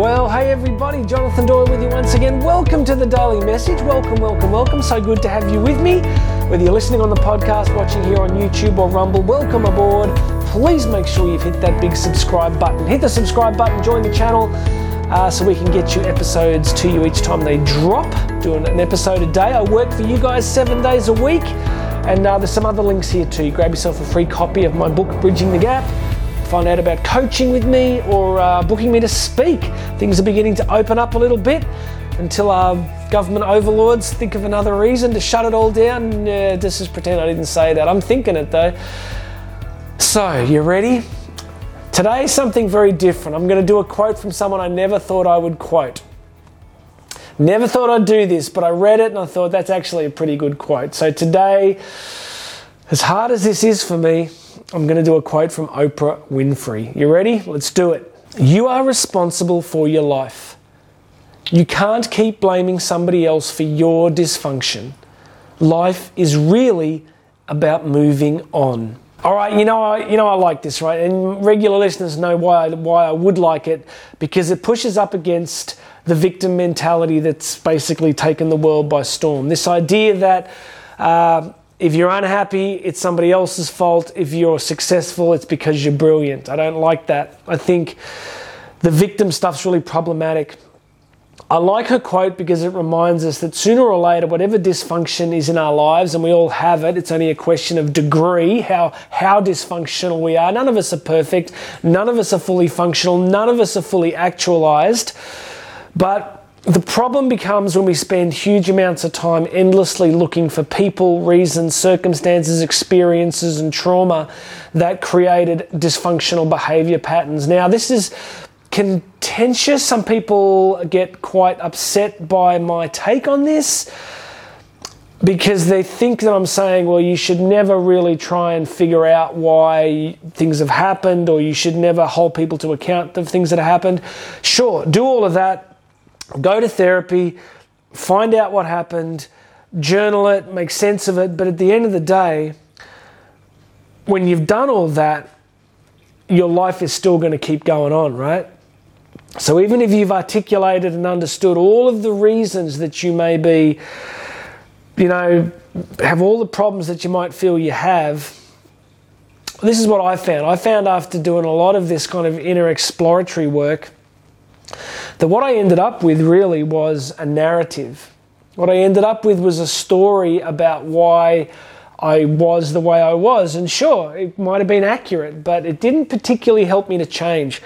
Well, hey everybody, Jonathan Doyle with you once again. Welcome to the Daily Message. Welcome, welcome, welcome. So good to have you with me. Whether you're listening on the podcast, watching here on YouTube or Rumble, welcome aboard. Please make sure you've hit that big subscribe button. Hit the subscribe button, join the channel uh, so we can get you episodes to you each time they drop. Doing an episode a day. I work for you guys seven days a week. And uh, there's some other links here too. Grab yourself a free copy of my book, Bridging the Gap find out about coaching with me or uh, booking me to speak. Things are beginning to open up a little bit until our government overlords think of another reason to shut it all down. Uh, just as pretend I didn't say that. I'm thinking it though. So, you ready? Today, something very different. I'm going to do a quote from someone I never thought I would quote. Never thought I'd do this, but I read it and I thought that's actually a pretty good quote. So, today, as hard as this is for me, I'm going to do a quote from Oprah Winfrey. You ready? Let's do it. You are responsible for your life. You can't keep blaming somebody else for your dysfunction. Life is really about moving on. All right, you know, I, you know, I like this, right? And regular listeners know why I, why I would like it because it pushes up against the victim mentality that's basically taken the world by storm. This idea that uh, if you're unhappy, it's somebody else's fault. If you're successful, it's because you're brilliant. I don't like that. I think the victim stuff's really problematic. I like her quote because it reminds us that sooner or later, whatever dysfunction is in our lives, and we all have it, it's only a question of degree, how, how dysfunctional we are. None of us are perfect. None of us are fully functional. None of us are fully actualized. But the problem becomes when we spend huge amounts of time endlessly looking for people, reasons, circumstances, experiences, and trauma that created dysfunctional behavior patterns. Now, this is contentious. Some people get quite upset by my take on this because they think that I'm saying, well, you should never really try and figure out why things have happened, or you should never hold people to account of things that have happened. Sure, do all of that go to therapy, find out what happened, journal it, make sense of it. But at the end of the day, when you've done all that, your life is still going to keep going on, right? So even if you've articulated and understood all of the reasons that you may be, you know, have all the problems that you might feel you have, this is what I found. I found after doing a lot of this kind of inner exploratory work that what I ended up with really was a narrative. What I ended up with was a story about why I was the way I was. And sure, it might have been accurate, but it didn't particularly help me to change.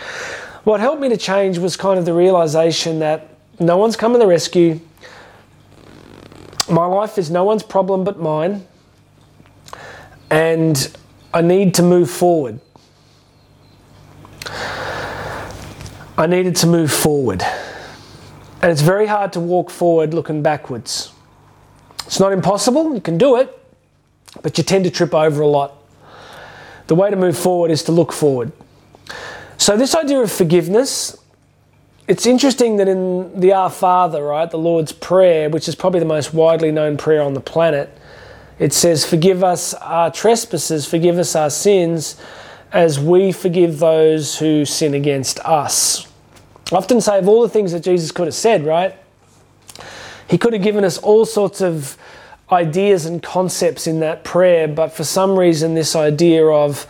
What helped me to change was kind of the realization that no one's coming to the rescue. My life is no one's problem but mine. And I need to move forward. I needed to move forward. And it's very hard to walk forward looking backwards. It's not impossible, you can do it, but you tend to trip over a lot. The way to move forward is to look forward. So, this idea of forgiveness, it's interesting that in the Our Father, right, the Lord's Prayer, which is probably the most widely known prayer on the planet, it says, Forgive us our trespasses, forgive us our sins as we forgive those who sin against us. I often say, of all the things that Jesus could have said, right? He could have given us all sorts of ideas and concepts in that prayer, but for some reason, this idea of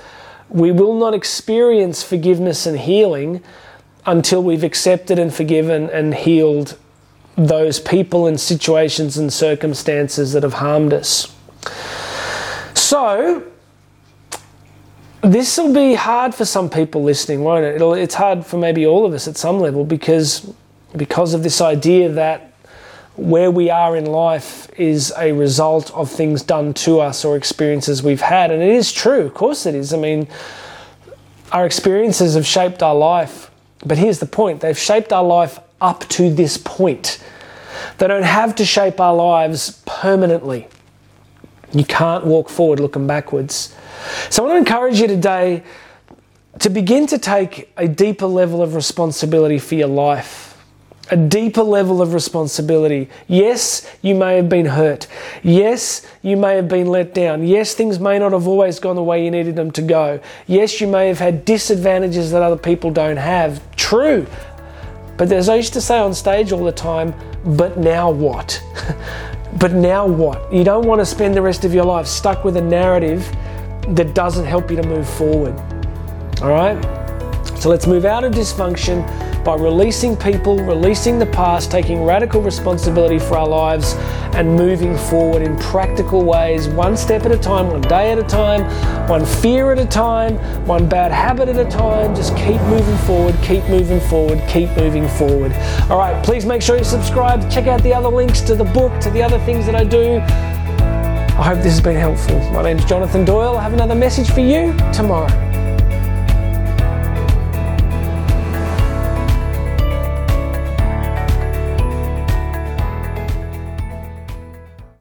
we will not experience forgiveness and healing until we've accepted and forgiven and healed those people and situations and circumstances that have harmed us. So, this will be hard for some people listening, won't it? It'll, it's hard for maybe all of us at some level because because of this idea that where we are in life is a result of things done to us or experiences we've had, and it is true. Of course, it is. I mean, our experiences have shaped our life, but here's the point: they've shaped our life up to this point. They don't have to shape our lives permanently. You can't walk forward looking backwards. So I want to encourage you today to begin to take a deeper level of responsibility for your life. A deeper level of responsibility. Yes, you may have been hurt. Yes, you may have been let down. Yes, things may not have always gone the way you needed them to go. Yes, you may have had disadvantages that other people don't have. True. But as I used to say on stage all the time, but now what? but now what? You don't want to spend the rest of your life stuck with a narrative that doesn't help you to move forward. All right? So let's move out of dysfunction by releasing people, releasing the past, taking radical responsibility for our lives, and moving forward in practical ways, one step at a time, one day at a time, one fear at a time, one bad habit at a time. Just keep moving forward, keep moving forward, keep moving forward. All right, please make sure you subscribe. Check out the other links to the book, to the other things that I do. I hope this has been helpful. My name's Jonathan Doyle. I have another message for you tomorrow.